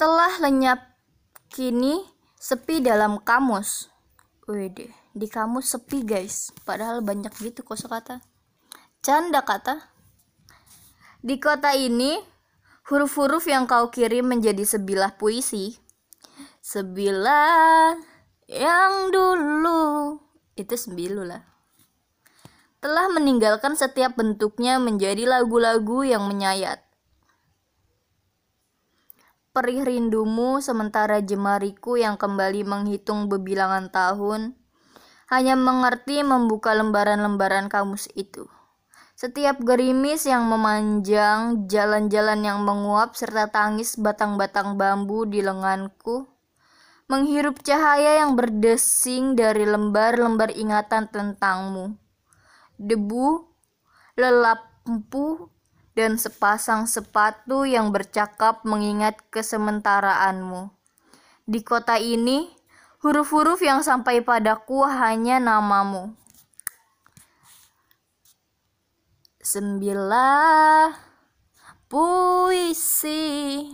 Telah lenyap kini sepi dalam kamus. Wede, di kamus sepi guys. Padahal banyak gitu kosakata. Canda kata. Di kota ini, huruf-huruf yang kau kirim menjadi sebilah puisi. Sebilah yang dulu itu sembilu lah telah meninggalkan setiap bentuknya menjadi lagu-lagu yang menyayat. Perih rindumu sementara jemariku yang kembali menghitung bebilangan tahun, hanya mengerti membuka lembaran-lembaran kamus itu. Setiap gerimis yang memanjang, jalan-jalan yang menguap, serta tangis batang-batang bambu di lenganku, menghirup cahaya yang berdesing dari lembar-lembar ingatan tentangmu debu, lelap lampu, dan sepasang sepatu yang bercakap mengingat kesementaraanmu. Di kota ini, huruf-huruf yang sampai padaku hanya namamu. Sembilan puisi